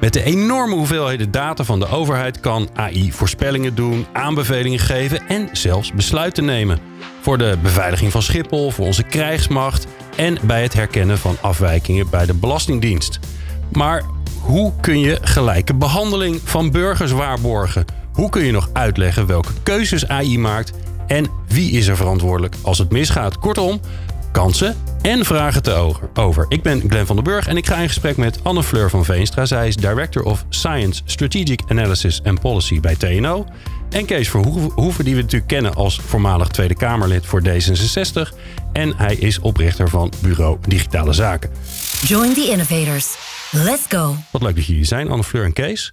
Met de enorme hoeveelheden data van de overheid kan AI voorspellingen doen, aanbevelingen geven en zelfs besluiten nemen. Voor de beveiliging van Schiphol, voor onze krijgsmacht en bij het herkennen van afwijkingen bij de Belastingdienst. Maar hoe kun je gelijke behandeling van burgers waarborgen? Hoe kun je nog uitleggen welke keuzes AI maakt en wie is er verantwoordelijk als het misgaat? Kortom, kansen en vragen te over. Ik ben Glenn van den Burg en ik ga in gesprek met Anne Fleur van Veenstra. Zij is Director of Science, Strategic Analysis and Policy bij TNO. En Kees Verhoeven, die we natuurlijk kennen als voormalig Tweede Kamerlid voor D66. En hij is oprichter van Bureau Digitale Zaken. Join the innovators. Let's go. Wat leuk dat jullie zijn, Anne Fleur en Kees.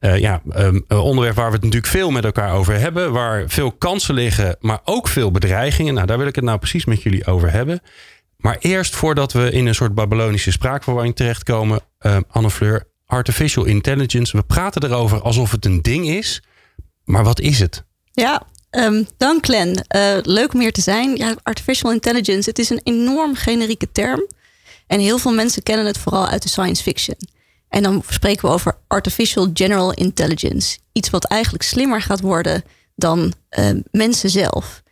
Uh, ja, um, een onderwerp waar we het natuurlijk veel met elkaar over hebben. Waar veel kansen liggen, maar ook veel bedreigingen. Nou, daar wil ik het nou precies met jullie over hebben. Maar eerst voordat we in een soort Babylonische spraakverwarring terechtkomen, uh, Anne Fleur, artificial intelligence. We praten erover alsof het een ding is. Maar wat is het? Ja, um, dank Glenn. Uh, leuk om hier te zijn. Ja, artificial intelligence, het is een enorm generieke term. En heel veel mensen kennen het vooral uit de science fiction. En dan spreken we over artificial general intelligence. Iets wat eigenlijk slimmer gaat worden dan uh, mensen zelf.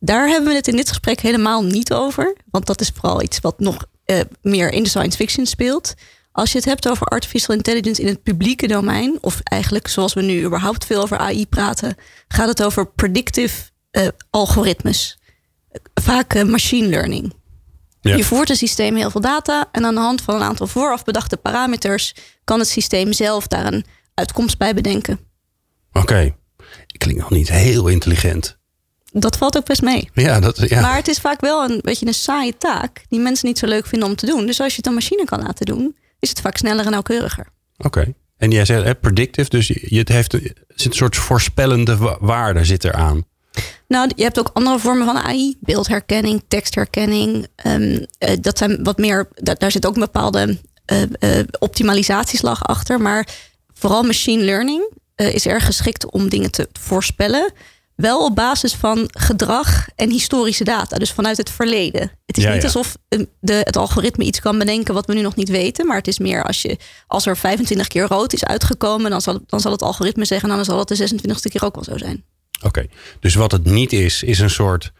Daar hebben we het in dit gesprek helemaal niet over. Want dat is vooral iets wat nog uh, meer in de science fiction speelt. Als je het hebt over artificial intelligence in het publieke domein, of eigenlijk zoals we nu überhaupt veel over AI praten, gaat het over predictive uh, algoritmes. Vaak uh, machine learning. Ja. Je voert een systeem heel veel data en aan de hand van een aantal vooraf bedachte parameters kan het systeem zelf daar een uitkomst bij bedenken. Oké, okay. klinkt nog niet heel intelligent. Dat valt ook best mee. Ja, dat, ja. Maar het is vaak wel een beetje een saaie taak die mensen niet zo leuk vinden om te doen. Dus als je het een machine kan laten doen, is het vaak sneller en nauwkeuriger. Oké. En jij zegt predictive, dus je, het heeft een soort voorspellende waarde zit eraan. Nou, je hebt ook andere vormen van AI. Beeldherkenning, tekstherkenning. Um, dat zijn wat meer, daar zit ook een bepaalde uh, uh, optimalisatieslag achter. Maar vooral machine learning is erg geschikt om dingen te voorspellen. Wel op basis van gedrag en historische data. Dus vanuit het verleden. Het is niet alsof de, het algoritme iets kan bedenken wat we nu nog niet weten. Maar het is meer als, je, als er 25 keer rood is uitgekomen, dan zal, dan zal het algoritme zeggen, nou, dan zal het de 26e keer ook wel zo zijn. Oké, dus wat het niet is, is een soort.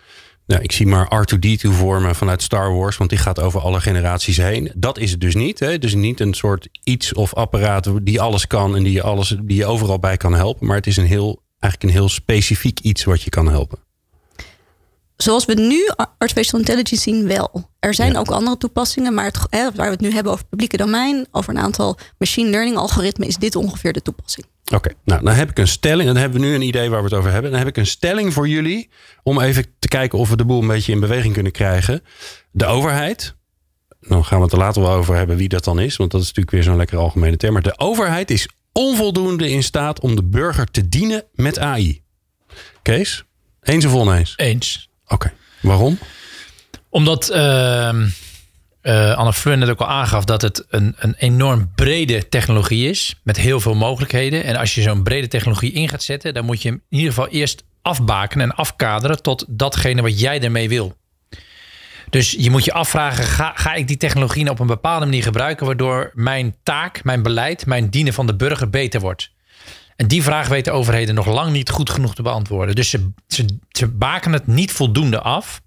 Nou, ik zie maar R2D2 vormen vanuit Star Wars, want die gaat over alle generaties heen. Dat is het dus niet. Hè? Dus niet een soort iets of apparaat die alles kan en die je, alles, die je overal bij kan helpen. Maar het is een heel, eigenlijk een heel specifiek iets wat je kan helpen. Zoals we nu artificial intelligence zien, wel. Er zijn ook andere toepassingen, maar het, hè, waar we het nu hebben over het publieke domein, over een aantal machine learning algoritmen, is dit ongeveer de toepassing. Oké, nou dan heb ik een stelling. Dan hebben we nu een idee waar we het over hebben. Dan heb ik een stelling voor jullie. Om even te kijken of we de boel een beetje in beweging kunnen krijgen. De overheid. Dan gaan we het er later wel over hebben wie dat dan is. Want dat is natuurlijk weer zo'n lekker algemene term. Maar de overheid is onvoldoende in staat om de burger te dienen met AI. Kees, eens of oneens? Eens. Oké, waarom? Omdat... Uh uh, Anne Fleur net ook al aangaf dat het een, een enorm brede technologie is. Met heel veel mogelijkheden. En als je zo'n brede technologie in gaat zetten, dan moet je hem in ieder geval eerst afbaken en afkaderen tot datgene wat jij ermee wil. Dus je moet je afvragen: ga, ga ik die technologie nou op een bepaalde manier gebruiken, waardoor mijn taak, mijn beleid, mijn dienen van de burger beter wordt? En die vraag weten overheden nog lang niet goed genoeg te beantwoorden. Dus ze, ze, ze baken het niet voldoende af,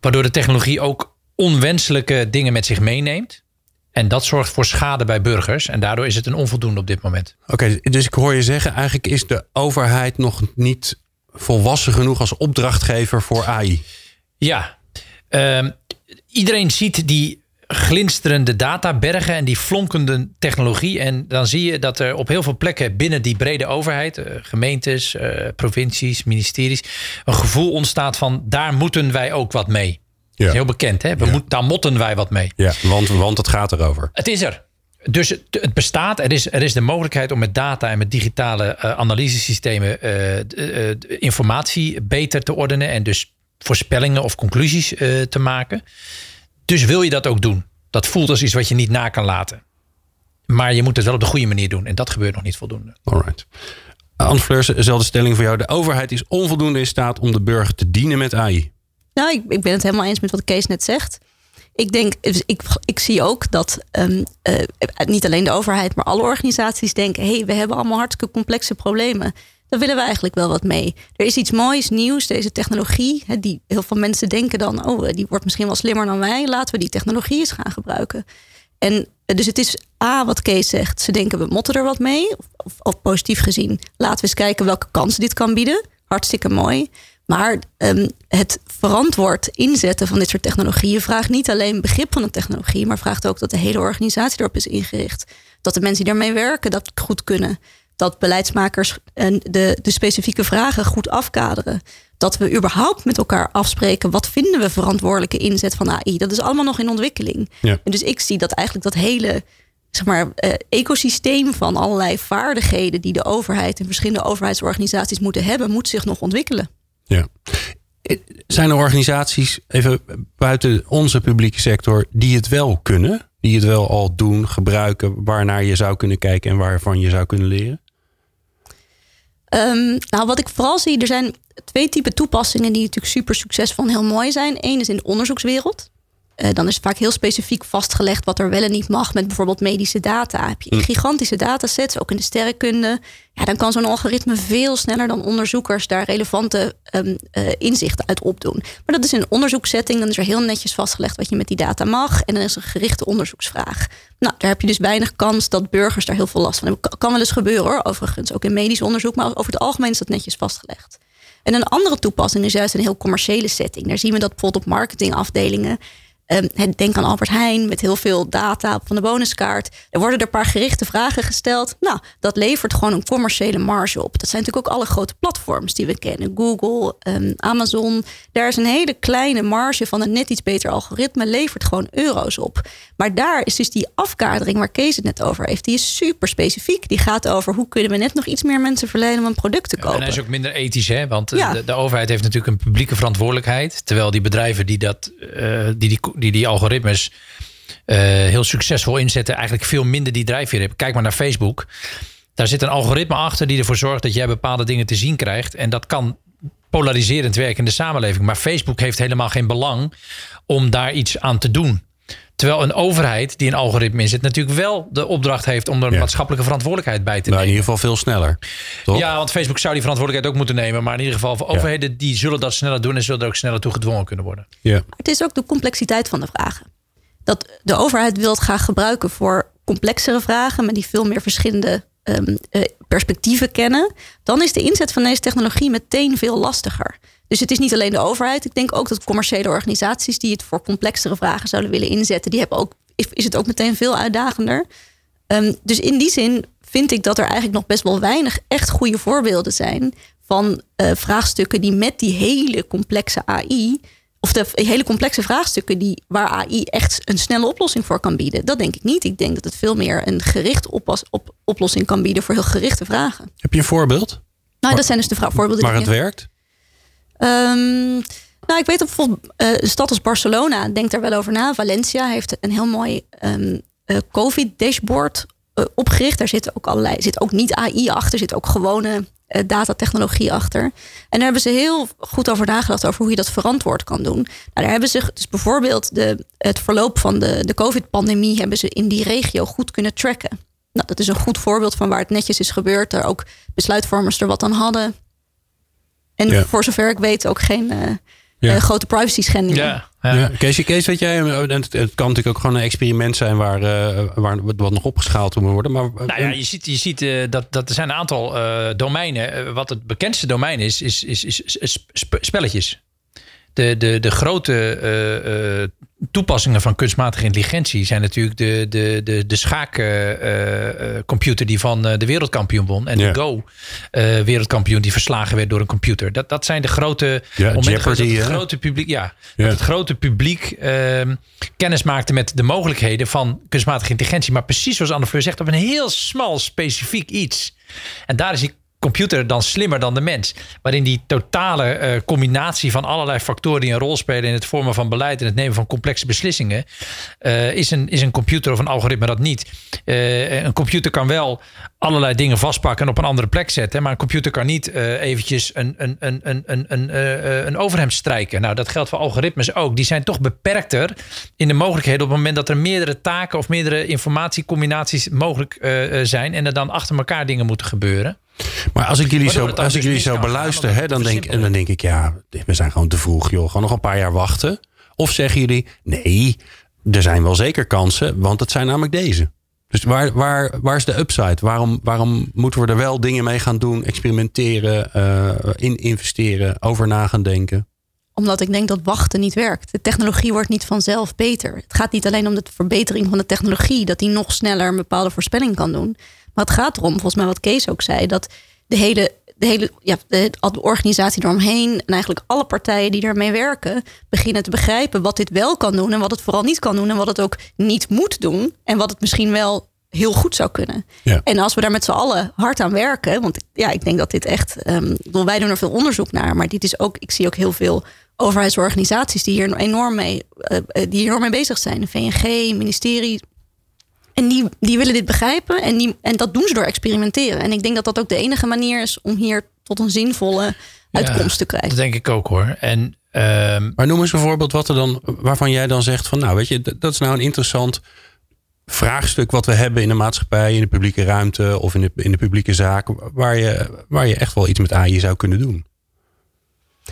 waardoor de technologie ook onwenselijke dingen met zich meeneemt. En dat zorgt voor schade bij burgers. En daardoor is het een onvoldoende op dit moment. Oké, dus ik hoor je zeggen, eigenlijk is de overheid nog niet volwassen genoeg als opdrachtgever voor AI. Ja, iedereen ziet die glinsterende databergen en die flonkende technologie. En dan zie je dat er op heel veel plekken binnen die brede overheid, eh, gemeentes, uh, provincies, ministeries, een gevoel ontstaat van daar moeten wij ook wat mee. Ja. Heel bekend, hè? We moeten, daar motten wij wat mee. Ja, want, want het gaat erover. Het is er. dus het, het, bestaat. Er is, er is de mogelijkheid om met data en met digitale uh, analysesystemen uh, informatie beter te ordenen. En dus voorspellingen of conclusies te maken. Dus wil je dat ook doen? Dat voelt als iets wat je niet na kan laten. Maar je moet het wel op de goede manier doen. En dat gebeurt nog niet voldoende. Alright. Anne Fleurs, dezelfde stelling voor jou. De overheid is onvoldoende in staat om de burger te dienen met AI. Nou, ik, ik ben het helemaal eens met wat Kees net zegt. Ik denk, dus ik, ik zie ook dat um, uh, niet alleen de overheid, maar alle organisaties denken: hé, hey, we hebben allemaal hartstikke complexe problemen. Daar willen we eigenlijk wel wat mee. Er is iets moois, nieuws, deze technologie. Hè, die heel veel mensen denken dan: oh, die wordt misschien wel slimmer dan wij. Laten we die technologie eens gaan gebruiken. En eh, dus het is A, wat Kees zegt. Ze denken, we motten er wat mee. Of, of, positief gezien, laten we eens kijken welke kansen dit kan bieden. Hartstikke mooi. Maar um, het verantwoord inzetten van dit soort technologieën vraagt niet alleen begrip van de technologie, maar vraagt ook dat de hele organisatie erop is ingericht. Dat de mensen die daarmee werken dat goed kunnen. Dat beleidsmakers de, de specifieke vragen goed afkaderen. Dat we überhaupt met elkaar afspreken wat vinden we verantwoordelijke inzet van AI. Dat is allemaal nog in ontwikkeling. Ja. En dus ik zie dat eigenlijk dat hele zeg maar, uh, ecosysteem van allerlei vaardigheden die de overheid en verschillende overheidsorganisaties moeten hebben, moet zich nog ontwikkelen. Ja. Zijn er organisaties, even buiten onze publieke sector, die het wel kunnen? Die het wel al doen, gebruiken, waarnaar je zou kunnen kijken en waarvan je zou kunnen leren? Um, nou, wat ik vooral zie, er zijn twee typen toepassingen die natuurlijk super succesvol en heel mooi zijn. Eén is in de onderzoekswereld. Uh, dan is vaak heel specifiek vastgelegd wat er wel en niet mag met bijvoorbeeld medische data. Heb je hm. gigantische datasets, ook in de sterrenkunde. Ja, dan kan zo'n algoritme veel sneller dan onderzoekers daar relevante um, uh, inzichten uit opdoen. Maar dat is in een onderzoekssetting, dan is er heel netjes vastgelegd wat je met die data mag. En dan is er een gerichte onderzoeksvraag. Nou, daar heb je dus weinig kans dat burgers daar heel veel last van hebben. Kan wel eens gebeuren hoor, overigens, ook in medisch onderzoek. Maar over het algemeen is dat netjes vastgelegd. En een andere toepassing is juist een heel commerciële setting. Daar zien we dat bijvoorbeeld op marketingafdelingen Um, denk aan Albert Heijn met heel veel data van de bonuskaart. Er worden er een paar gerichte vragen gesteld. Nou, dat levert gewoon een commerciële marge op. Dat zijn natuurlijk ook alle grote platforms die we kennen. Google, um, Amazon. Daar is een hele kleine marge van een net iets beter algoritme. Levert gewoon euro's op. Maar daar is dus die afkadering waar Kees het net over heeft. Die is super specifiek. Die gaat over hoe kunnen we net nog iets meer mensen verleiden om een product te kopen. en hij is ook minder ethisch, hè? Want de, de, overheid heeft natuurlijk een publieke verantwoordelijkheid. Terwijl die bedrijven die dat, uh, die, die die die algoritmes uh, heel succesvol inzetten, eigenlijk veel minder die drijfveer hebben. Kijk maar naar Facebook. Daar zit een algoritme achter die ervoor zorgt dat jij bepaalde dingen te zien krijgt. En dat kan polariserend werken in de samenleving. Maar Facebook heeft helemaal geen belang om daar iets aan te doen. Terwijl een overheid die een algoritme inzet, natuurlijk wel de opdracht heeft om er een maatschappelijke verantwoordelijkheid bij te nou, nemen. in ieder geval veel sneller. Toch? Ja, want Facebook zou die verantwoordelijkheid ook moeten nemen. Maar in ieder geval, voor overheden die zullen dat sneller doen en zullen er ook sneller toe gedwongen kunnen worden. Ja. Het is ook de complexiteit van de vragen. Dat de overheid wil het graag gebruiken voor complexere vragen, maar die veel meer verschillende um, uh, perspectieven kennen. Dan is de inzet van deze technologie meteen veel lastiger. Dus het is niet alleen de overheid. Ik denk ook dat commerciële organisaties die het voor complexere vragen zouden willen inzetten, die hebben ook, is het ook meteen veel uitdagender. Um, dus in die zin vind ik dat er eigenlijk nog best wel weinig echt goede voorbeelden zijn van uh, vraagstukken die met die hele complexe AI, of de hele complexe vraagstukken die, waar AI echt een snelle oplossing voor kan bieden. Dat denk ik niet. Ik denk dat het veel meer een gericht oppas, op, oplossing kan bieden voor heel gerichte vragen. Heb je een voorbeeld? Nou, dat zijn dus de voorbeelden. Maar het werkt? Um, nou, ik weet dat bijvoorbeeld uh, een stad als Barcelona denkt daar wel over na. Valencia heeft een heel mooi um, uh, COVID-dashboard uh, opgericht. Daar zit ook allerlei, zit ook niet AI achter, zit ook gewone datatechnologie achter. En daar hebben ze heel goed over nagedacht over hoe je dat verantwoord kan doen. Nou, daar hebben ze dus bijvoorbeeld de, het verloop van de, de COVID-pandemie hebben ze in die regio goed kunnen tracken. Nou, dat is een goed voorbeeld van waar het netjes is gebeurd. Daar ook besluitvormers er wat aan hadden. En ja. voor zover ik weet ook geen uh, ja. uh, grote privacy schendingen. Ja, ja. ja. Kees, Kees, weet jij, het, het, kan natuurlijk ook gewoon een experiment zijn waar, uh, waar wat nog opgeschaald moet worden. Maar, nou ja, je ziet, je ziet dat, dat er zijn een aantal domeinen. wat het bekendste domein is, is, is, is, is spelletjes. De, de, de grote uh, uh, toepassingen van kunstmatige intelligentie zijn natuurlijk de, de, de, de schaakcomputer die van de wereldkampioen won. En de Go wereldkampioen die verslagen werd door een computer. Dat, dat zijn de grote ja, momenten dat het grote publiek, ja, Dat het grote publiek ehm, kennis maakte met de mogelijkheden van kunstmatige intelligentie. Maar precies zoals Anne Fleur zegt, op een heel smal, specifiek iets. En daar is die computer dan slimmer dan de mens. Waarin die totale uh, combinatie van allerlei factoren die een rol spelen in het vormen van beleid en het nemen van complexe beslissingen, uh, is, een, is een computer of een algoritme dat niet. Uh, een computer kan wel allerlei dingen vastpakken en op een andere plek zetten, maar een computer kan niet eventjes een, een, een, een, een, een, een overhemd strijken. Nou, dat geldt voor algoritmes ook. Die zijn toch beperkter in de mogelijkheden op het moment dat er meerdere taken of meerdere informatiecombinaties mogelijk zijn en er dan achter elkaar dingen moeten gebeuren. Maar als ik jullie zo, als ik jullie zo beluister, hè, dan, denk, en dan denk ik, ja, we zijn gewoon te vroeg, joh. Gewoon nog een paar jaar wachten. Of zeggen jullie, nee, er zijn wel zeker kansen, want het zijn namelijk deze. Dus waar, waar, waar is de upside? Waarom, waarom moeten we er wel dingen mee gaan doen, experimenteren, uh, in investeren, over na gaan denken? Omdat ik denk dat wachten niet werkt. De technologie wordt niet vanzelf beter. Het gaat niet alleen om de verbetering van de technologie, dat die nog sneller een bepaalde voorspelling kan doen. Maar het gaat erom, volgens mij wat Kees ook zei, dat de hele, de hele ja, de, de organisatie eromheen en eigenlijk alle partijen die ermee werken, beginnen te begrijpen wat dit wel kan doen en wat het vooral niet kan doen en wat het ook niet moet doen en wat het misschien wel heel goed zou kunnen. Ja. En als we daar met z'n allen hard aan werken, want ja, ik denk dat dit echt, um, wij doen er veel onderzoek naar, maar dit is ook, ik zie ook heel veel overheidsorganisaties die hier enorm mee, uh, die hier enorm mee bezig zijn. De VNG, ministerie, en die, die willen dit begrijpen en, die, en dat doen ze door experimenteren. En ik denk dat dat ook de enige manier is om hier tot een zinvolle uitkomst te krijgen. Dat denk ik ook hoor. En, um... Maar noem eens een voorbeeld wat er dan, waarvan jij dan zegt van nou weet je, dat is nou een interessant vraagstuk wat we hebben in de maatschappij, in de publieke ruimte of in de, in de publieke zaak, waar je, waar je echt wel iets met AI zou kunnen doen.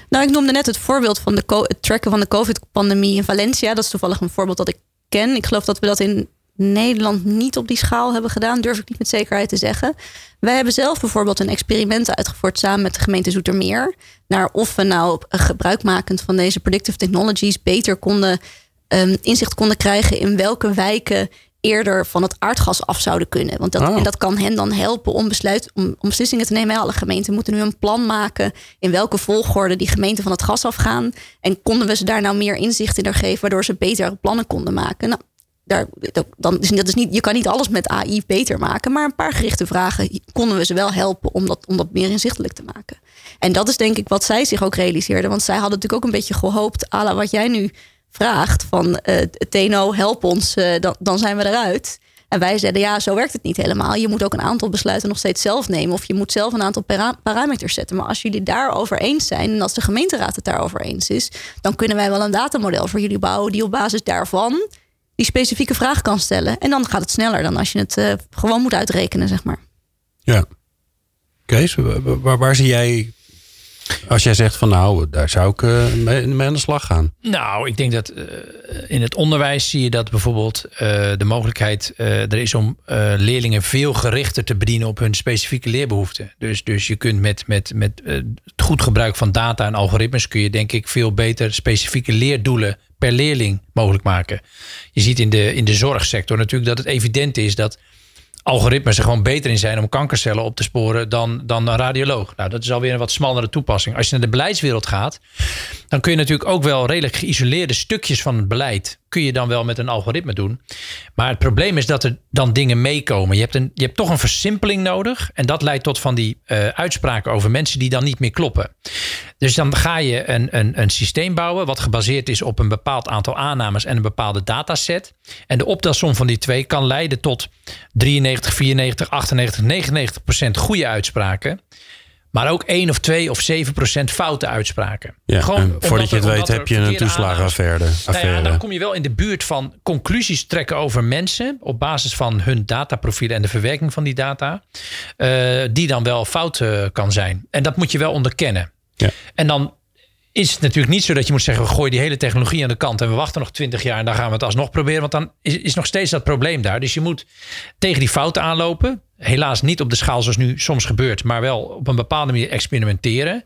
Nou, ik noemde net het voorbeeld van de het tracken van de COVID-pandemie in Valencia. Dat is toevallig een voorbeeld dat ik ken. Ik geloof dat we dat in Nederland niet op die schaal hebben gedaan, durf ik niet met zekerheid te zeggen. Wij hebben zelf bijvoorbeeld een experiment uitgevoerd samen met de gemeente Zoetermeer. Naar of we nou gebruikmakend van deze predictive technologies beter konden um, inzicht konden krijgen in welke wijken eerder van het aardgas af zouden kunnen. Want dat, oh. en dat kan hen dan helpen om, besluit, om, om beslissingen te nemen. Alle gemeenten moeten nu een plan maken in welke volgorde die gemeenten van het gas afgaan. En konden we ze daar nou meer inzicht in geven, waardoor ze betere plannen konden maken. Nou, dan, dat is niet, je kan niet alles met AI beter maken, maar een paar gerichte vragen konden we ze wel helpen om dat, om dat meer inzichtelijk te maken. En dat is denk ik wat zij zich ook realiseerden, want zij hadden natuurlijk ook een beetje gehoopt, ala wat jij nu vraagt, van uh, TNO, help ons, uh, dan, dan zijn we eruit. En wij zeiden, ja, zo werkt het niet helemaal. Je moet ook een aantal besluiten nog steeds zelf nemen. Of je moet zelf een aantal parameters zetten. Maar als jullie daarover eens zijn en als de gemeenteraad het daarover eens is, dan kunnen wij wel een datamodel voor jullie bouwen die op basis daarvan die specifieke vraag kan stellen. En dan gaat het sneller dan als je het uh, gewoon moet uitrekenen, zeg maar. Ja. Kees, waar zie jij als jij zegt van nou, daar zou ik uh, mee, aan de slag gaan. Nou, ik denk dat uh, in het onderwijs zie je dat bijvoorbeeld uh, de mogelijkheid er is om leerlingen veel gerichter te bedienen op hun specifieke leerbehoeften. Dus, dus je kunt met, met, met het goed gebruik van data en algoritmes kun je denk ik veel beter specifieke leerdoelen per leerling mogelijk maken. Je ziet in de, in de zorgsector natuurlijk dat het evident is dat algoritmes er gewoon beter in zijn om kankercellen op te sporen dan, dan een radioloog. Nou, dat is alweer een wat smallere toepassing. Als je naar de beleidswereld gaat, dan kun je natuurlijk ook wel redelijk geïsoleerde stukjes van het beleid kun je dan wel met een algoritme doen. Maar het probleem is dat er dan dingen meekomen. Je hebt, een, je hebt toch een versimpeling nodig. En dat leidt tot van die uh, uitspraken over mensen die dan niet meer kloppen. Dus dan ga je een, een, een systeem bouwen wat gebaseerd is op een bepaald aantal aannames en een bepaalde dataset. En de optelsom van die twee kan leiden tot 93, 94, 98, 99 procent goede uitspraken. Maar ook 1 of 2 of 7 procent foute uitspraken. Ja, Gewoon voordat je het weet heb je een toeslagenaffaire. Nou ja, dan kom je wel in de buurt van conclusies trekken over mensen. Op basis van hun dataprofielen en de verwerking van die data. Uh, die dan wel fout uh, kan zijn. En dat moet je wel onderkennen. Ja. En dan is het natuurlijk niet zo dat je moet zeggen: we gooien die hele technologie aan de kant en we wachten nog 20 jaar en dan gaan we het alsnog proberen. Want dan is, is nog steeds dat probleem daar. Dus je moet tegen die fouten aanlopen. Helaas niet op de schaal zoals nu soms gebeurt, maar wel op een bepaalde manier experimenteren.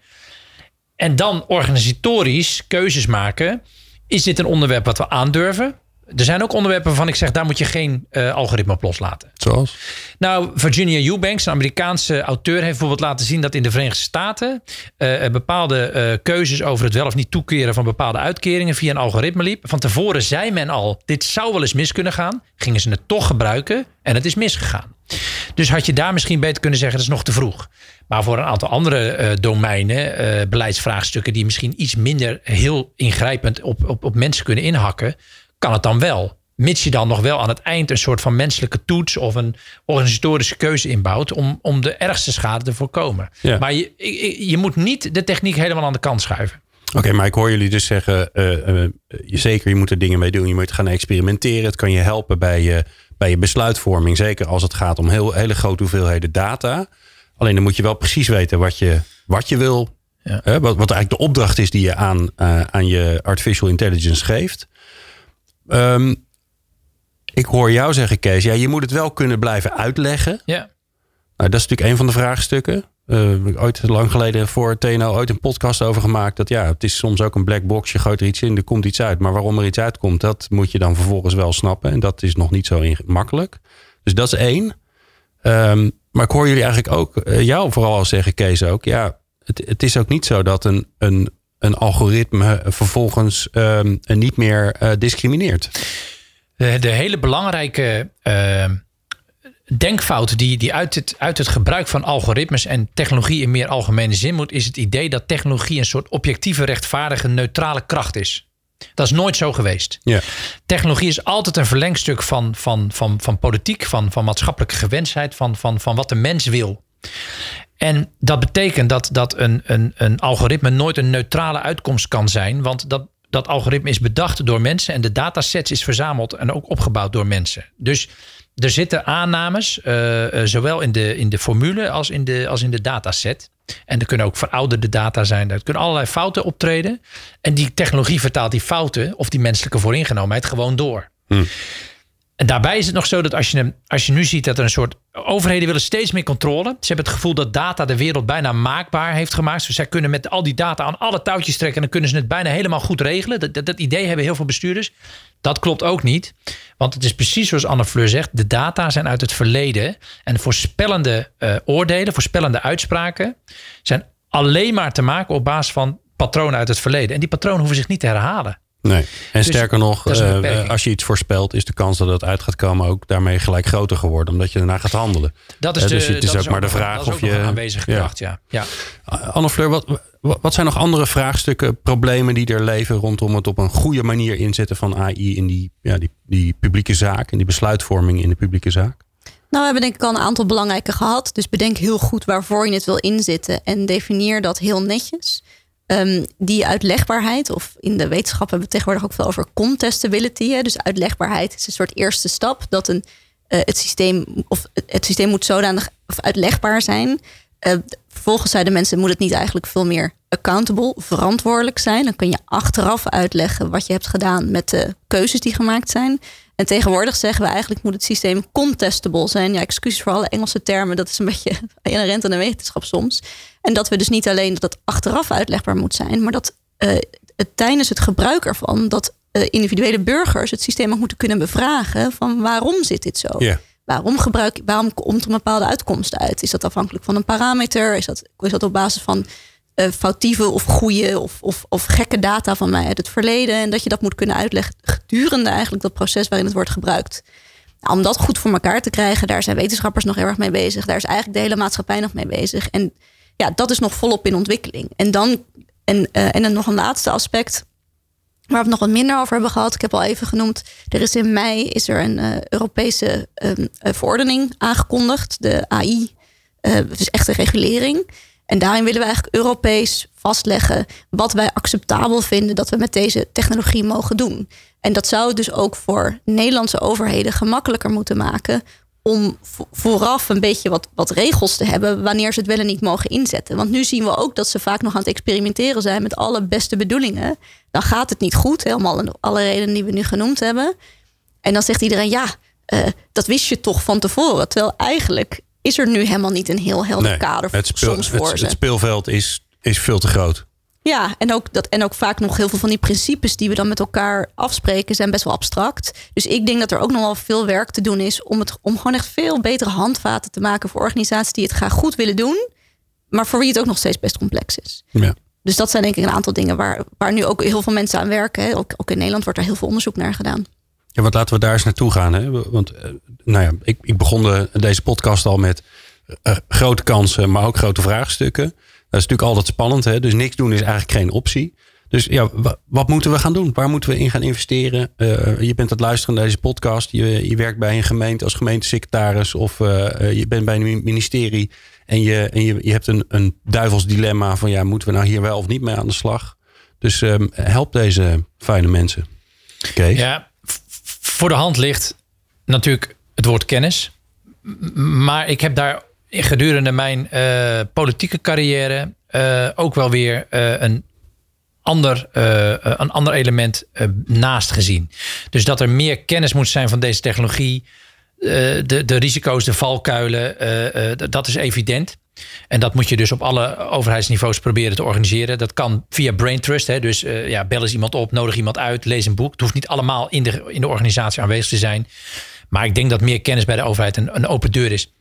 En dan organisatorisch keuzes maken. Is dit een onderwerp wat we aandurven? Er zijn ook onderwerpen waarvan ik zeg, daar moet je geen uh, algoritme op loslaten. Zoals? Nou, Virginia Eubanks, een Amerikaanse auteur, heeft bijvoorbeeld laten zien dat in de Verenigde Staten uh, bepaalde uh, keuzes over het wel of niet toekeren van bepaalde uitkeringen via een algoritme liep. Van tevoren zei men al, dit zou wel eens mis kunnen gaan. Gingen ze het toch gebruiken en het is misgegaan. Dus had je daar misschien beter kunnen zeggen, dat is nog te vroeg. Maar voor een aantal andere uh, domeinen, uh, beleidsvraagstukken die misschien iets minder heel ingrijpend op, op, op mensen kunnen inhakken, kan het dan wel. Mits je dan nog wel aan het eind een soort van menselijke toets of een organisatorische keuze inbouwt om, om de ergste schade te voorkomen. Ja. Maar je, je moet niet de techniek helemaal aan de kant schuiven. Oké, maar ik hoor jullie dus zeggen, uh, zeker je moet er dingen mee doen. Je moet gaan experimenteren. Het kan je helpen bij je, bij je besluitvorming. Zeker als het gaat om heel, hele grote hoeveelheden data. Alleen dan moet je wel precies weten wat je, wat je wil. Ja. wat, wat eigenlijk de opdracht is die je aan, uh, aan je artificial intelligence geeft. Um, ik hoor jou zeggen, Kees, ja, je moet het wel kunnen blijven uitleggen. Ja. Nou, dat is natuurlijk een van de vraagstukken. Uh, ik ooit lang geleden voor TNO ooit een podcast over gemaakt. Dat ja, het is soms ook een black box. Je gooit er iets in, er komt iets uit. Maar waarom er iets uitkomt, dat moet je dan vervolgens wel snappen. En dat is nog niet zo makkelijk. Dus dat is één. Um, maar ik hoor jullie eigenlijk ook, uh, jou vooral zeggen, Kees ook. Ja, het, het is ook niet zo dat een, een een algoritme vervolgens um, niet meer uh, discrimineert. De, de, hele belangrijke uh, denkfout die, die uit, het, uit het gebruik van algoritmes en technologie in meer algemene zin moet, is het idee dat technologie een soort objectieve, rechtvaardige, neutrale kracht is. Dat is nooit zo geweest. Ja. Technologie is altijd een verlengstuk van, van, van, van politiek, van, van maatschappelijke gewensheid, van, van, van wat de mens wil. En dat betekent dat, dat een, een, een algoritme nooit een neutrale uitkomst kan zijn. Want dat, dat algoritme is bedacht door mensen en de datasets is verzameld en ook opgebouwd door mensen. Dus er zitten aannames, uh, zowel in de, in de formule als in de, als in de dataset. En er kunnen ook verouderde data zijn. Er kunnen allerlei fouten optreden. En die technologie vertaalt die fouten of die menselijke vooringenomenheid gewoon door. Hmm. En daarbij is het nog zo dat als je, als je nu ziet dat er een soort. Overheden willen steeds meer controle. Ze hebben het gevoel dat data de wereld bijna maakbaar heeft gemaakt. Dus zij kunnen met al die data aan alle touwtjes trekken. En dan kunnen ze het bijna helemaal goed regelen. Dat, dat, idee hebben heel veel bestuurders. Dat klopt ook niet. Want het is precies zoals Anne Fleur zegt. De data zijn uit het verleden. En voorspellende uh, oordelen, voorspellende uitspraken. zijn alleen maar te maken op basis van patronen uit het verleden. En die patronen hoeven zich niet te herhalen. Nee. En dus sterker nog, uh, als je iets voorspelt, is de kans dat het uit gaat komen ook daarmee gelijk groter geworden, omdat je daarna gaat handelen. Dat is, de, dus het is ook maar de vraag of je. aanwezige kracht, ja. ja. Anne Fleur, wat, wat zijn nog andere vraagstukken, problemen die er leven rondom het op een goede manier inzetten van AI in die, ja, die, die publieke zaak, in die besluitvorming in de publieke zaak? Nou, we hebben denk ik al een aantal belangrijke gehad. Dus bedenk heel goed waarvoor je het wil inzetten en definieer dat heel netjes. Um, die uitlegbaarheid, of in de wetenschap hebben we tegenwoordig ook veel over contestability. Hè? Dus uitlegbaarheid is een soort eerste stap. Dat een, uh, het, systeem, of het systeem moet zodanig of uitlegbaar zijn. Uh, vervolgens zeiden mensen, moet het niet eigenlijk veel meer accountable, verantwoordelijk zijn. Dan kun je achteraf uitleggen wat je hebt gedaan met de keuzes die gemaakt zijn. En tegenwoordig zeggen we eigenlijk moet het systeem contestable zijn. Ja, excuses voor alle Engelse termen, dat is een beetje inherent aan de wetenschap soms. En dat we dus niet alleen dat het achteraf uitlegbaar moet zijn, maar dat uh, het, tijdens het gebruik ervan, dat uh, individuele burgers het systeem ook moeten kunnen bevragen van waarom zit dit zo? Yeah. Waarom, gebruik, waarom komt er een bepaalde uitkomst uit? Is dat afhankelijk van een parameter? Is dat, is dat op basis van uh, foutieve of goede of, of, of gekke data van mij uit het verleden? En dat je dat moet kunnen uitleggen gedurende eigenlijk dat proces waarin het wordt gebruikt. Nou, om dat goed voor elkaar te krijgen, daar zijn wetenschappers nog heel erg mee bezig. Daar is eigenlijk de hele maatschappij nog mee bezig. En ja, dat is nog volop in ontwikkeling. En dan, en, uh, en dan nog een laatste aspect. Waar we het nog wat minder over hebben gehad. Ik heb al even genoemd. Er is in mei is er een uh, Europese um, verordening aangekondigd. De AI. Uh, dus echte regulering. En daarin willen we eigenlijk Europees vastleggen wat wij acceptabel vinden dat we met deze technologie mogen doen. En dat zou dus ook voor Nederlandse overheden gemakkelijker moeten maken om vooraf een beetje wat, wat regels te hebben wanneer ze het wel en niet mogen inzetten. Want nu zien we ook dat ze vaak nog aan het experimenteren zijn met alle beste bedoelingen. Dan gaat het niet goed, helemaal alle redenen die we nu genoemd hebben. En dan zegt iedereen, ja, uh, dat wist je toch van tevoren. Terwijl eigenlijk is er nu helemaal niet een heel helder kader het speel, soms voor het, ze. Het speelveld is, is veel te groot. Ja, en ook, dat, en ook vaak nog heel veel van die principes die we dan met elkaar afspreken, zijn best wel abstract. Dus ik denk dat er ook nog wel veel werk te doen is om, het, om gewoon echt veel betere handvaten te maken voor organisaties die het graag goed willen doen, maar voor wie het ook nog steeds best complex is. Ja. Dus dat zijn denk ik een aantal dingen waar, waar nu ook heel veel mensen aan werken. Hè. Ook, ook in Nederland wordt er heel veel onderzoek naar gedaan. Ja, want laten we daar eens naartoe gaan. Hè? Want eh, nou ja, ik, ik begon de, deze podcast al met eh, grote kansen, maar ook grote vraagstukken. Dat is natuurlijk altijd spannend. Hè? Dus niks doen is eigenlijk geen optie. Dus ja, wa- wat moeten we gaan doen? Waar moeten we in gaan investeren? Eh, je bent het luisteren naar deze podcast. Je, je werkt bij een gemeente als gemeentesecretaris of eh, eh, je bent bij een mi- ministerie en je, en je, je hebt een, een duivels dilemma van ja, moeten we nou hier wel of niet mee aan de slag? Dus ehm, help deze fijne mensen. Oké. Ja, voor de hand ligt natuurlijk het woord kennis. Maar ik heb daar gedurende mijn eh, politieke carrière eh, ook wel weer eh, een, ander, een ander element naast gezien. Dus dat er meer kennis moet zijn van deze technologie. de, de risico's, de valkuilen, dat is evident. En dat moet je dus op alle overheidsniveaus proberen te organiseren. Dat kan via Brain Trust. Hè? Dus ja, bel eens iemand op, nodig iemand uit, lees een boek. Het hoeft niet allemaal in de, in de organisatie aanwezig te zijn. Maar ik denk dat meer kennis bij de overheid een, een open deur is.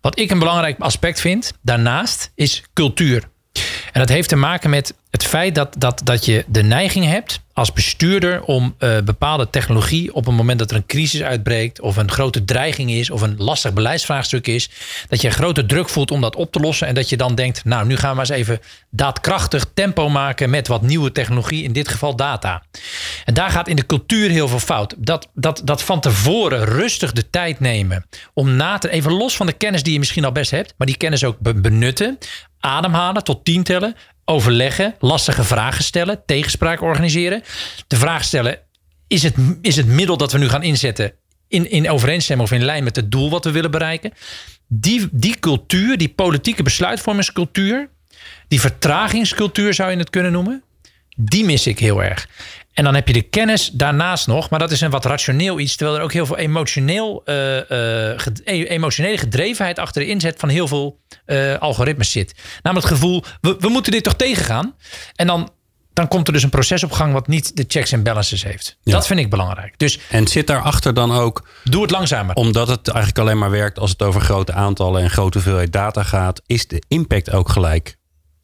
Wat ik een belangrijk aspect vind daarnaast is cultuur. En dat heeft te maken met het feit dat, dat, dat je de neiging hebt als bestuurder om eh, bepaalde technologie op een moment dat er een crisis uitbreekt of een grote dreiging is of een lastig beleidsvraagstuk is, dat je grote druk voelt om dat op te lossen en dat je dan denkt, nou nu gaan we eens even daadkrachtig tempo maken met wat nieuwe technologie, in dit geval data. En daar gaat in de cultuur heel veel fout. Dat, dat, dat van tevoren rustig de tijd nemen om na te, even los van de kennis die je misschien al best hebt, maar die kennis ook be- benutten, ademhalen, tot tien tellen, overleggen, lastige vragen stellen, tegenspraak organiseren. De vraag stellen, is het, is het middel dat we nu gaan inzetten in, in overeenstemming of in lijn met het doel wat we willen bereiken? Die, die cultuur, die politieke besluitvormingscultuur, die vertragingscultuur zou je het kunnen noemen, die mis ik heel erg. En dan heb je de kennis daarnaast nog, maar dat is een wat rationeel iets, terwijl er ook heel veel emotioneel, eh, eh, ged- e- emotionele gedrevenheid achter de inzet van heel veel eh, algoritmes zit. Namelijk het gevoel, we, we moeten dit toch tegengaan. En dan, dan komt er dus een proces op gang wat niet de checks en balances heeft. Ja. Dat vind ik belangrijk. Dus En zit daarachter dan ook doe het langzamer. omdat het eigenlijk alleen maar werkt als het over grote aantallen en grote hoeveelheid data gaat, is de impact ook gelijk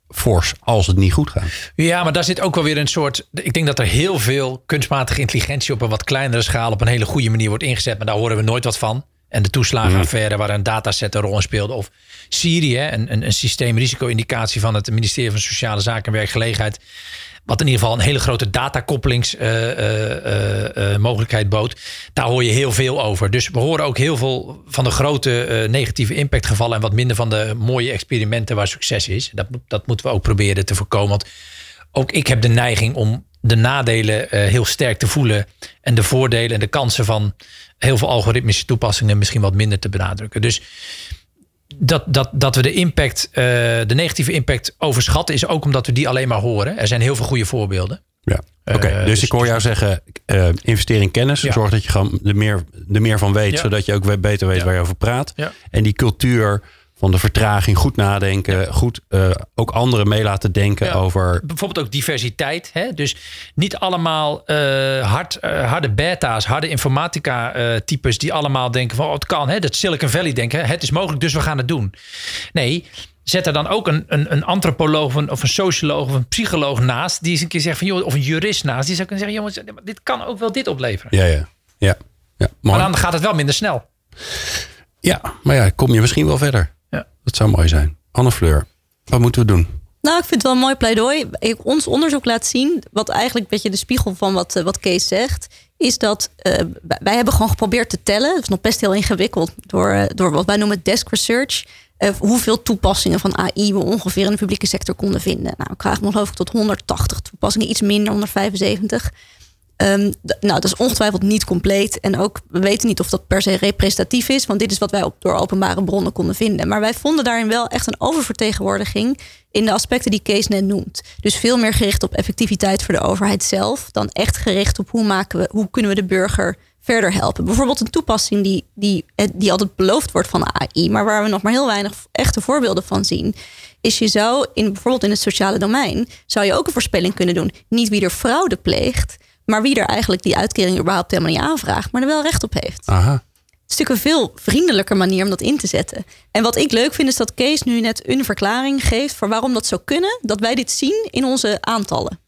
fors als het niet goed gaat. Ja, maar daar zit ook wel weer een soort. Ik denk dat er heel veel kunstmatige intelligentie op een wat kleinere schaal op een hele goede manier wordt ingezet. Maar daar horen we nooit wat van. En de toeslagenaffaire waar een dataset een rol in speelde. Of Syrië, een, een, een systeem risico-indicatie van het ministerie van Sociale Zaken en Werkgelegenheid. Wat in ieder geval een hele grote datakoppelingsmogelijkheid bood. Daar hoor je heel veel over. Dus we horen ook heel veel van de grote eh, negatieve impactgevallen. En wat minder van de mooie experimenten waar succes is. Dat, dat moeten we ook proberen te voorkomen. Want ook ik heb de neiging om de nadelen eh, heel sterk te voelen. En de voordelen en de kansen van heel veel algoritmische toepassingen misschien wat minder te benadrukken. Dus dat, dat, dat we de impact, eh, de negatieve impact overschatten, is ook omdat we die alleen maar horen. Er zijn heel veel goede voorbeelden. Ja. Oké, Eh, dus, dus- ik hoor jou zeggen, eh, investeer in kennis. Ja. Zorg dat je gewoon er meer, er meer van weet, Ja. zodat je ook beter weet Ja. waar je over praat. En die cultuur van de vertraging, goed nadenken, goed eh, ook anderen mee laten denken Ja. over. Bijvoorbeeld ook diversiteit. Hè? Dus niet allemaal eh, hard, eh, harde beta's, harde informatica-types die allemaal denken van oh, het kan. Hè? Dat Silicon Valley denken, het is mogelijk, dus we gaan het doen. Nee, zet er dan ook een, een, een antropoloog of een, of een socioloog of een psycholoog naast. Die eens een keer zegt van joh, of een jurist naast. Die zou kunnen zeggen, jongens, dit kan ook wel dit opleveren. Ja, ja, ja. ja. Mooi. Maar dan gaat het wel minder snel. Ja, maar ja, kom je misschien wel verder. Dat zou mooi zijn. Anne Fleur, wat moeten we doen? Nou, ik vind het wel een mooi pleidooi. Ik- Ons onderzoek laat zien, wat eigenlijk een beetje de spiegel van wat, eh, wat Kees zegt, is dat eh, wij- hebben gewoon geprobeerd te tellen. Het is nog best heel ingewikkeld door, eh, door wat wij noemen desk research. hoeveel toepassingen van AI we ongeveer in de publieke sector konden vinden. Nou, we krijgen geloof ik tot 180 toepassingen, iets minder, 175. Ehm, nou, dat is ongetwijfeld niet compleet. En ook, we weten niet of dat per se representatief is. Want dit is wat wij op, door openbare bronnen konden vinden. Maar wij vonden daarin wel echt een oververtegenwoordiging in de aspecten die Kees net noemt. Dus veel meer gericht op effectiviteit voor de overheid zelf. Dan echt gericht op hoe, maken we, hoe kunnen we de burger verder helpen. Bijvoorbeeld een toepassing die, die, eh, die altijd beloofd wordt van AI, maar waar we nog maar heel weinig echte voorbeelden van zien, is je zou in bijvoorbeeld in het sociale domein zou je ook een voorspelling kunnen doen. Niet wie er fraude pleegt, maar wie er eigenlijk die uitkering überhaupt helemaal niet aanvraagt, maar er wel recht op heeft. Aha. Het is natuurlijk een veel vriendelijker manier om dat in te zetten. En wat ik leuk vind is dat Kees nu net een verklaring geeft voor waarom dat zou kunnen, dat wij dit zien in onze aantallen.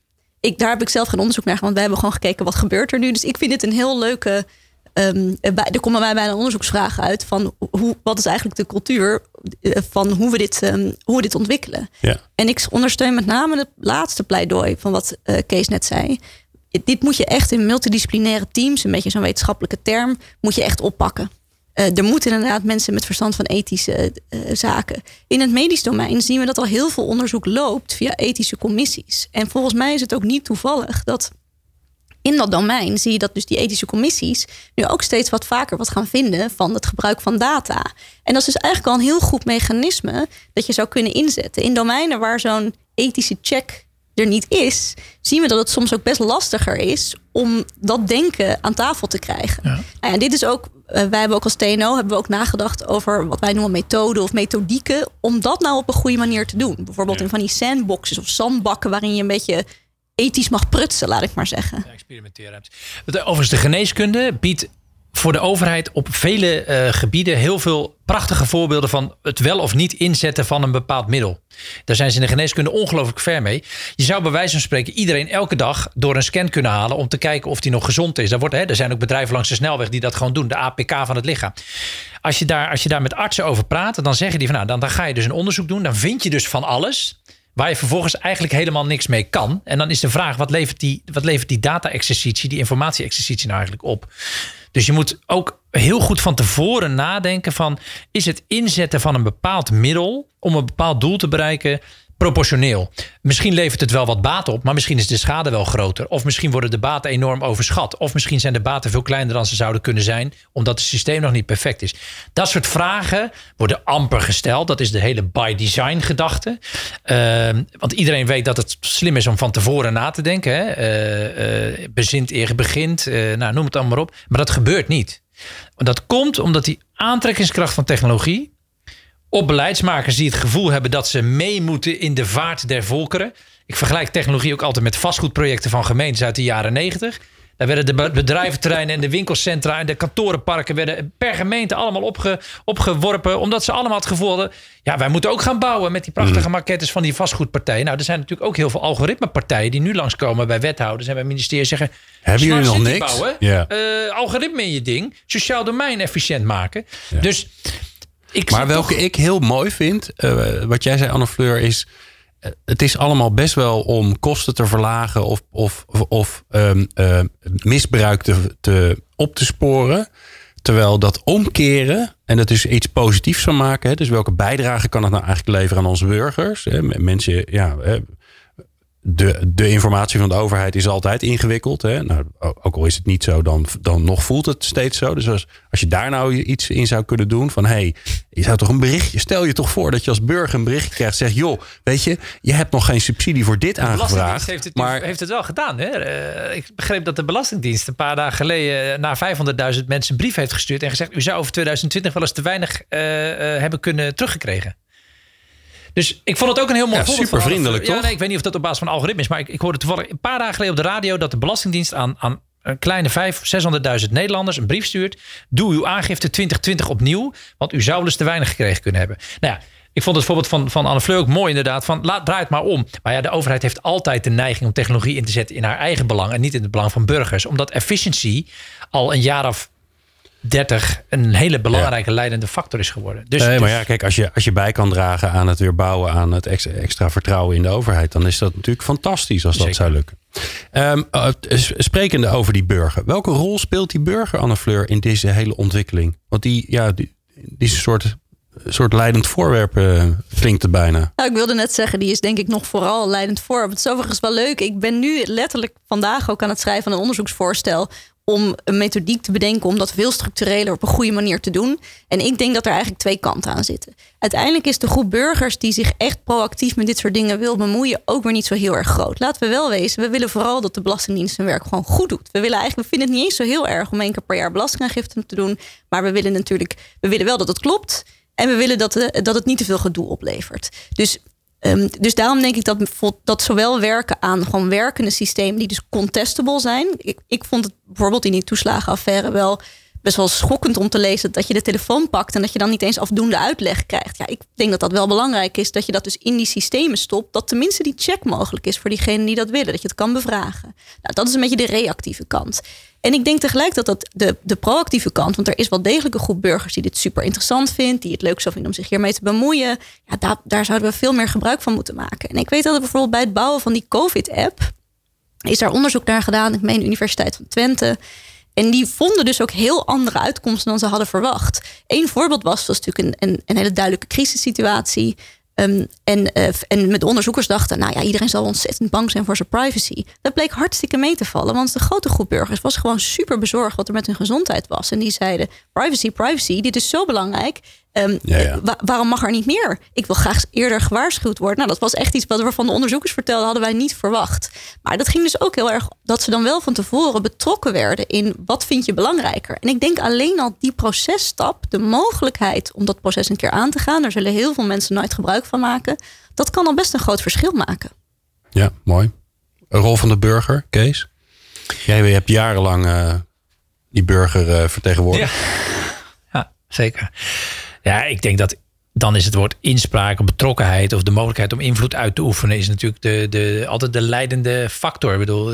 Ik, daar heb ik zelf geen onderzoek naar, want wij hebben gewoon gekeken wat gebeurt er nu. Dus ik vind dit een heel leuke. Um, er komen bij bijna onderzoeksvragen uit van hoe, wat is eigenlijk de cultuur eh, van hoe we dit, um, hoe we dit ontwikkelen. Ja. En ik ondersteun met name het laatste pleidooi van wat uh, Kees net zei. Dit moet je echt in multidisciplinaire teams, een beetje zo'n wetenschappelijke term, moet je echt oppakken. Uh, er moeten inderdaad mensen met verstand van ethische uh, zaken. In het medisch domein zien we dat al heel veel onderzoek loopt via ethische commissies. En volgens mij is het ook niet toevallig dat in dat domein zie je dat dus die ethische commissies nu ook steeds wat vaker wat gaan vinden van het gebruik van data. En dat is dus eigenlijk al een heel goed mechanisme dat je zou kunnen inzetten in domeinen waar zo'n ethische check er niet is, zien we dat het soms ook best lastiger is om dat denken aan tafel te krijgen. Ja. Nou ja, dit is ook, wij hebben ook als TNO hebben we ook nagedacht over wat wij noemen methoden of methodieken, om dat nou op een goede manier te doen. Bijvoorbeeld in van die sandboxes of zandbakken waarin je een beetje ethisch mag prutsen, laat ik maar zeggen. Ja, experimenteren. Overigens, de geneeskunde biedt voor de overheid op vele uh, gebieden heel veel prachtige voorbeelden van het wel of niet inzetten van een bepaald middel. Daar zijn ze in de geneeskunde ongelooflijk ver mee. Je zou bij wijze van spreken iedereen elke dag door een scan kunnen halen om te kijken of die nog gezond is. Daar wordt, hè, er zijn ook bedrijven langs de snelweg die dat gewoon doen, de APK van het lichaam. Als je daar, als je daar met artsen over praat, dan zeggen die van nou, dan, dan ga je dus een onderzoek doen. Dan vind je dus van alles waar je vervolgens eigenlijk helemaal niks mee kan. En dan is de vraag, wat levert die, wat levert die data-exercitie, die informatie-exercitie nou eigenlijk op? Dus je moet ook heel goed van tevoren nadenken van... is het inzetten van een bepaald middel om een bepaald doel te bereiken proportioneel. Misschien levert het wel wat baat op, maar misschien is de schade wel groter. Of misschien worden de baten enorm overschat. Of misschien zijn de baten veel kleiner dan ze zouden kunnen zijn, omdat het systeem nog niet perfect is. Dat soort vragen worden amper gesteld. Dat is de hele by design gedachte. Uh, want iedereen weet dat het slim is om van tevoren na te denken. Hè? Uh, uh, bezint eer begint, nou, noem het allemaal maar op. Maar dat gebeurt niet. Dat komt omdat die aantrekkingskracht van technologie op beleidsmakers die het gevoel hebben dat ze mee moeten in de vaart der volkeren. Ik vergelijk technologie ook altijd met vastgoedprojecten van gemeentes uit de jaren 90. Daar werden de bedrijventerreinen en de winkelcentra en de kantorenparken werden per gemeente allemaal opge, opgeworpen. Omdat ze allemaal het gevoel hadden, ja, wij moeten ook gaan bouwen met die prachtige mhm. maquettes van die vastgoedpartijen. Nou, er zijn natuurlijk ook heel veel algoritmepartijen die nu langskomen bij wethouders en bij ministeries zeggen. Hebben jullie nog niks? Bouwen, yeah. uh, algoritme in je ding, sociaal domein efficiënt maken. Dus ik maar welke ik heel mooi vind, uh, wat jij zei, Anne Fleur, is. Uh, het is allemaal best wel om kosten te verlagen of, of, of um, uh, misbruik te, te, op te sporen. Terwijl dat omkeren, en dat is iets positiefs van maken. Hè, dus welke bijdrage kan het nou eigenlijk leveren aan onze burgers? Hè, mensen, ja, de, de informatie van de overheid is altijd ingewikkeld. Hè? Nou, ook al is het niet zo, dan, dan nog voelt het steeds zo. Dus als, als je daar nou iets in zou kunnen doen van... hé, hey, je zou toch een berichtje... stel je toch voor dat je als burger een berichtje krijgt... zegt, joh, weet je, je hebt nog geen subsidie voor dit aangevraagd. heeft het, maar, heeft het wel gedaan. Hè? Uh, ik begreep dat de Belastingdienst een paar dagen geleden... naar 500.000 mensen een brief heeft gestuurd... en gezegd, u zou over 2020 wel eens te weinig uh, uh, hebben kunnen teruggekregen. Dus ik vond het ook een heel mooi ja, voorbeeld. Super vriendelijk, toch? Ja, nee, ik weet niet of dat op basis van algoritme is. Maar ik, ik hoorde toevallig een paar dagen geleden op de radio... dat de Belastingdienst aan, aan een kleine 500, 600.000 Nederlanders een brief stuurt. Doe uw aangifte 2020 opnieuw. Want u zou wel eens te weinig gekregen kunnen hebben. Nou ja, ik vond het voorbeeld van, van Anne Fleur ook mooi inderdaad. Van laat, draai het maar om. Maar ja, de overheid heeft altijd de neiging om technologie in te zetten in haar eigen belang. En niet in het belang van burgers. Omdat efficiency al een jaar of 30 een hele belangrijke leidende factor is geworden. Dus, nee, maar dus- ja, kijk, als je, als je bij kan dragen aan het weer bouwen aan het extra, extra vertrouwen in de overheid, dan is dat natuurlijk fantastisch als dat zou lukken. Um, sprekende over die burger, welke rol speelt die burger, Anne Fleur, in deze hele ontwikkeling? Want die, ja, die, die is een soort soort leidend voorwerp uh, klinkt het bijna. Nou, ik wilde net zeggen, die is denk ik nog vooral leidend voorwerp. Het is overigens wel leuk. Ik ben nu letterlijk vandaag ook aan het schrijven van een onderzoeksvoorstel om een methodiek te bedenken om dat veel structureler op een goede manier te doen. En ik denk dat er eigenlijk twee kanten aan zitten. Uiteindelijk is de groep burgers die zich echt proactief met dit soort dingen wil bemoeien ook weer niet zo heel erg groot. Laten we wel wezen, we willen vooral dat de Belastingdienst zijn werk gewoon goed doet. We willen eigenlijk, we vinden het niet eens zo heel erg om één keer per jaar belastingaangifte te doen. Maar we willen natuurlijk, we willen wel dat het klopt. En we willen dat, de, dat het niet te veel gedoe oplevert. Dus Um, dus daarom denk ik dat, dat zowel werken aan gewoon werkende systemen die dus contestable zijn. Ik, ik vond het bijvoorbeeld in die toeslagenaffaire wel best wel schokkend om te lezen dat je de telefoon pakt en dat je dan niet eens afdoende uitleg krijgt. Ja, ik denk dat dat wel belangrijk is dat je dat dus in die systemen stopt, dat tenminste die check mogelijk is voor diegenen die dat willen, dat je het kan bevragen. Nou, dat is een beetje de reactieve kant. En ik denk tegelijk dat dat de, de proactieve kant, want er is wel degelijk een groep burgers die dit super interessant vindt, die het leuk zou vinden om zich hiermee te bemoeien. Ja, daar, daar zouden we veel meer gebruik van moeten maken. En ik weet dat er bijvoorbeeld bij het bouwen van die COVID-app is daar onderzoek naar gedaan. Ik meen de Universiteit van Twente. En die vonden dus ook heel andere uitkomsten dan ze hadden verwacht. Eén voorbeeld was, was natuurlijk een, een, een hele duidelijke crisissituatie. Um, en, uh, en met onderzoekers dachten, nou ja, iedereen zal ontzettend bang zijn voor zijn privacy. Dat bleek hartstikke mee te vallen, want de grote groep burgers was gewoon super bezorgd wat er met hun gezondheid was. En die zeiden, privacy, privacy, dit is zo belangrijk. Um, waarom mag er niet meer? Ik wil graag eerder gewaarschuwd worden. Nou, dat was echt iets wat we van de onderzoekers vertelden, hadden wij niet verwacht. Maar dat ging dus ook heel erg dat ze dan wel van tevoren betrokken werden in wat vind je belangrijker. En ik denk alleen al die processtap, de mogelijkheid om dat proces een keer aan te gaan, daar zullen heel veel mensen nooit gebruik van maken. Dat kan al best een groot verschil maken. Ja, mooi. Een rol van de burger, Kees. Jij hebt jarenlang uh, die burger uh, vertegenwoordigd. Ja. ja, zeker. Ja, ik denk dat dan is het woord inspraak of betrokkenheid of de mogelijkheid om invloed uit te oefenen, is natuurlijk de, de, altijd de leidende factor. Ik bedoel,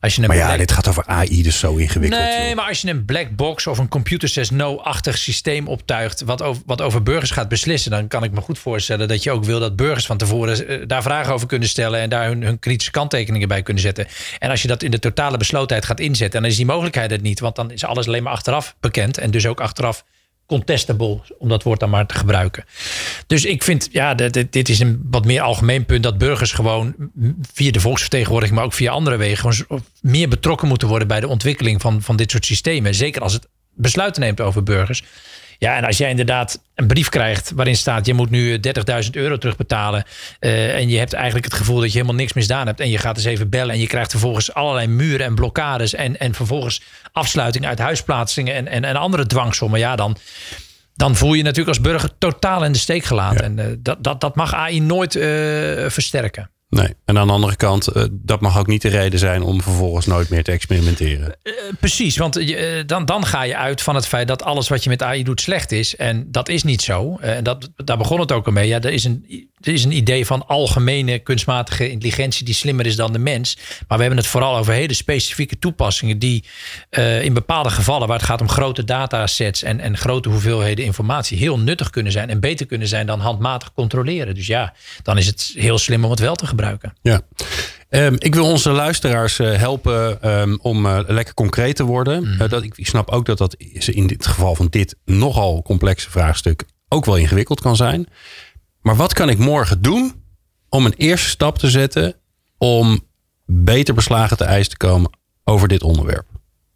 als je een maar ja, dit gaat over AI, dus zo ingewikkeld. Nee, maar als je een black box of een computer says no-achtig systeem optuigt, wat over, wat over burgers gaat beslissen, dan kan ik me goed voorstellen dat je ook wil dat burgers van tevoren eh, daar vragen over kunnen stellen en daar hun, hun kritische kanttekeningen bij kunnen zetten. En als je dat in de totale beslotenheid gaat inzetten, dan is die mogelijkheid het niet, want dan is alles alleen maar achteraf bekend en dus ook achteraf contestable, om dat woord dan maar te gebruiken. Dus ik vind, ja, dit, is een wat meer algemeen punt dat burgers gewoon via de volksvertegenwoordiging, maar ook via andere wegen, meer betrokken moeten worden bij de ontwikkeling van, van dit soort systemen. Zeker als het besluiten neemt over burgers. Ja, en als jij inderdaad een brief krijgt waarin staat: je moet nu 30.000 euro terugbetalen. Uh, en je hebt eigenlijk het gevoel dat je helemaal niks misdaan hebt. En je gaat eens even bellen en je krijgt vervolgens allerlei muren en blokkades. En, en vervolgens afsluiting uit huisplaatsingen en, en, en andere dwangsommen. Ja, dan, dan voel je je natuurlijk als burger totaal in de steek gelaten. En uh, dat, dat, dat mag AI nooit uh, versterken. Nee, en aan de andere kant, uh, dat mag ook niet de reden zijn om vervolgens nooit meer te experimenteren. Uh, precies, want dan, dan ga je uit van het feit dat alles wat je met AI doet slecht is. En dat is niet zo. En dat, daar begon het ook al mee. Ja, er, is een, er is een idee van algemene kunstmatige intelligentie die slimmer is dan de mens. Maar we hebben het vooral over hele specifieke toepassingen die in bepaalde gevallen, waar het gaat om grote datasets en, en grote hoeveelheden informatie, heel nuttig kunnen zijn en beter kunnen zijn dan handmatig controleren. Dus ja, dan is het heel slim om het wel te gebruiken. Ja. Um, ik wil onze luisteraars uh, helpen um, om uh, lekker concreet te worden. Mm. Uh, dat, ik, ik, snap ook dat dat in dit geval van dit nogal complexe vraagstuk ook wel ingewikkeld kan zijn. Maar wat kan ik morgen doen om een eerste stap te zetten om beter beslagen te eisen te komen over dit onderwerp?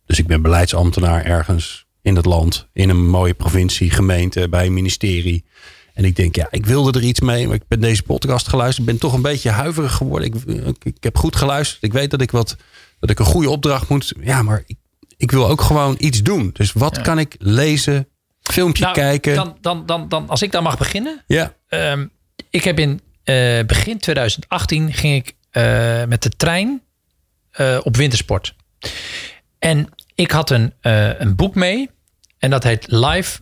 Dus ik ben beleidsambtenaar ergens in het land, in een mooie provincie, gemeente, bij een ministerie. En ik denk, ja, ik wilde er iets mee. Maar ik ben deze podcast geluisterd. Ik ben toch een beetje huiverig geworden. Ik, ik, heb goed geluisterd. Ik weet dat ik, wat, dat ik een goede opdracht moet. Ja, maar ik, ik wil ook gewoon iets doen. Dus wat kan ik lezen? Filmpje nou, kijken? Dan, dan, dan, dan, als ik dan mag beginnen. Ja. Um, ik heb in uh, begin 2018 ging ik uh, met de trein uh, op wintersport. En ik had een, een boek mee. En dat heet Live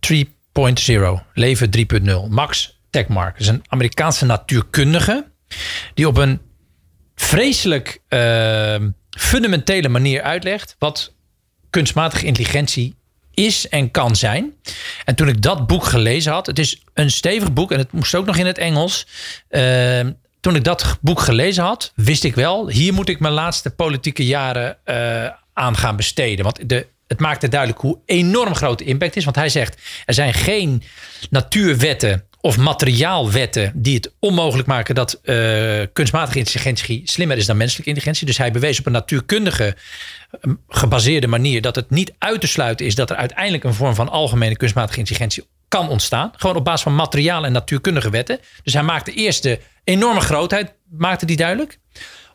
Tree 3.0, leven 3.0. Max Tegmark is een Amerikaanse natuurkundige die op een vreselijk uh, fundamentele manier uitlegt wat kunstmatige intelligentie is en kan zijn. En toen ik dat boek gelezen had, het is een stevig boek en het moest ook nog in het Engels. Uh, toen ik dat boek gelezen had, wist ik wel, hier moet ik mijn laatste politieke jaren uh, aan gaan besteden. Want de het maakte duidelijk hoe enorm groot de impact is. Want hij zegt, er zijn geen natuurwetten of materiaalwetten die het onmogelijk maken dat uh, kunstmatige intelligentie slimmer is dan menselijke intelligentie. Dus hij bewees op een natuurkundige um, gebaseerde manier dat het niet uit te sluiten is dat er uiteindelijk een vorm van algemene kunstmatige intelligentie kan ontstaan. Gewoon op basis van materiaal en natuurkundige wetten. Dus hij maakte eerst de enorme grootheid, maakte die duidelijk.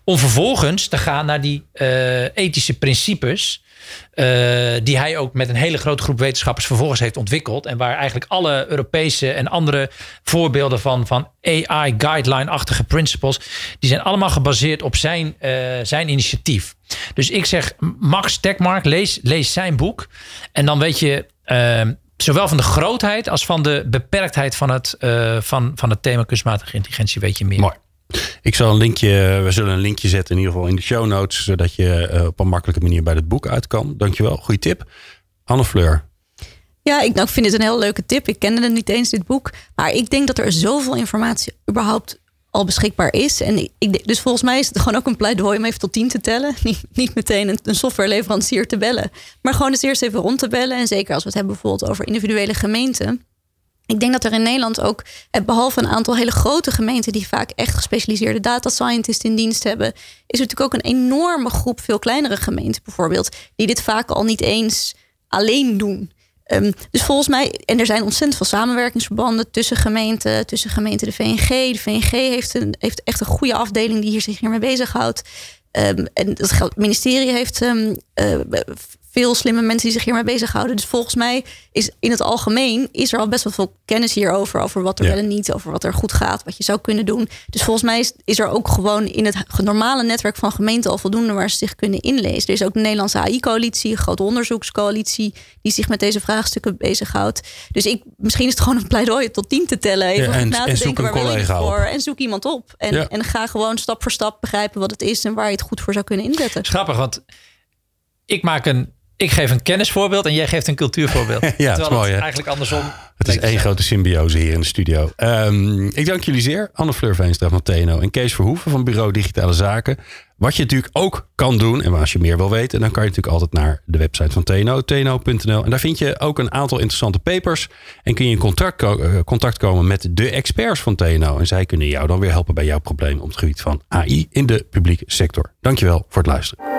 Om vervolgens te gaan naar die uh, ethische principes die hij ook met een hele grote groep wetenschappers vervolgens heeft ontwikkeld. En waar eigenlijk alle Europese en andere voorbeelden van, van AI guideline-achtige principles. die zijn allemaal gebaseerd op zijn, uh, zijn initiatief. Dus ik zeg, Max Tekmark, lees, lees zijn boek. En dan weet je. Uh, zowel van de grootheid als van de beperktheid van het, uh, van, van het thema kunstmatige intelligentie weet je meer. Mooi. Ik zal een linkje, we zullen een linkje zetten in ieder geval in de show notes, zodat je uh, op een makkelijke manier bij het boek uit kan. Dankjewel, goede tip. Anne Fleur. Ja, ik, nou, vind het een heel leuke tip. Ik kende het niet eens, dit boek. Maar ik denk dat er zoveel informatie überhaupt al beschikbaar is. En ik, dus volgens mij is het gewoon ook een pleidooi om even tot tien te tellen. Niet, niet meteen een, een softwareleverancier te bellen. Maar gewoon eens eerst even rond te bellen. En zeker als we het hebben bijvoorbeeld over individuele gemeenten. Ik denk dat er in Nederland ook, eh, behalve een aantal hele grote gemeenten die vaak echt gespecialiseerde data scientists in dienst hebben, is er natuurlijk ook een enorme groep veel kleinere gemeenten bijvoorbeeld, die dit vaak al niet eens alleen doen. Um, dus volgens mij, en er zijn ontzettend veel samenwerkingsverbanden tussen gemeenten, tussen gemeenten de VNG. De VNG heeft, een, heeft echt een goede afdeling die hier zich hiermee bezighoudt. Um, en het ministerie heeft um, uh, veel slimme mensen die zich hiermee bezighouden. Dus volgens mij is in het algemeen is er al best wel veel kennis hierover. Over wat er ja. wel en niet, over wat er goed gaat, wat je zou kunnen doen. Dus volgens mij is, is er ook gewoon in het normale netwerk van gemeenten al voldoende waar ze zich kunnen inlezen. Er is ook de Nederlandse AI-coalitie, een grote onderzoekscoalitie, die zich met deze vraagstukken bezighoudt. Dus ik, misschien is het gewoon een pleidooi tot tien te tellen. Even ja, en, na te en zoek denken, een collega voor, op. En zoek iemand op. En, Ja. en ga gewoon stap voor stap begrijpen wat het is en waar je het goed voor zou kunnen inzetten. Grappig, want ik maak een. Ik geef een kennisvoorbeeld en jij geeft een cultuurvoorbeeld. is Terwijl mooi, het hè? eigenlijk andersom. Het is één grote symbiose hier in de studio. Ehm, ik dank jullie zeer. Anne Fleur Veenstra van TNO en Kees Verhoeven van Bureau Digitale Zaken. Wat je natuurlijk ook kan doen, en als je meer wil weten, dan kan je natuurlijk altijd naar de website van TNO, tno.nl. En daar vind je ook een aantal interessante papers. En kun je in contact, ko- eh, contact komen met de experts van TNO. En zij kunnen jou dan weer helpen bij jouw probleem op het gebied van AI in de publieke sector. Dankjewel voor het luisteren.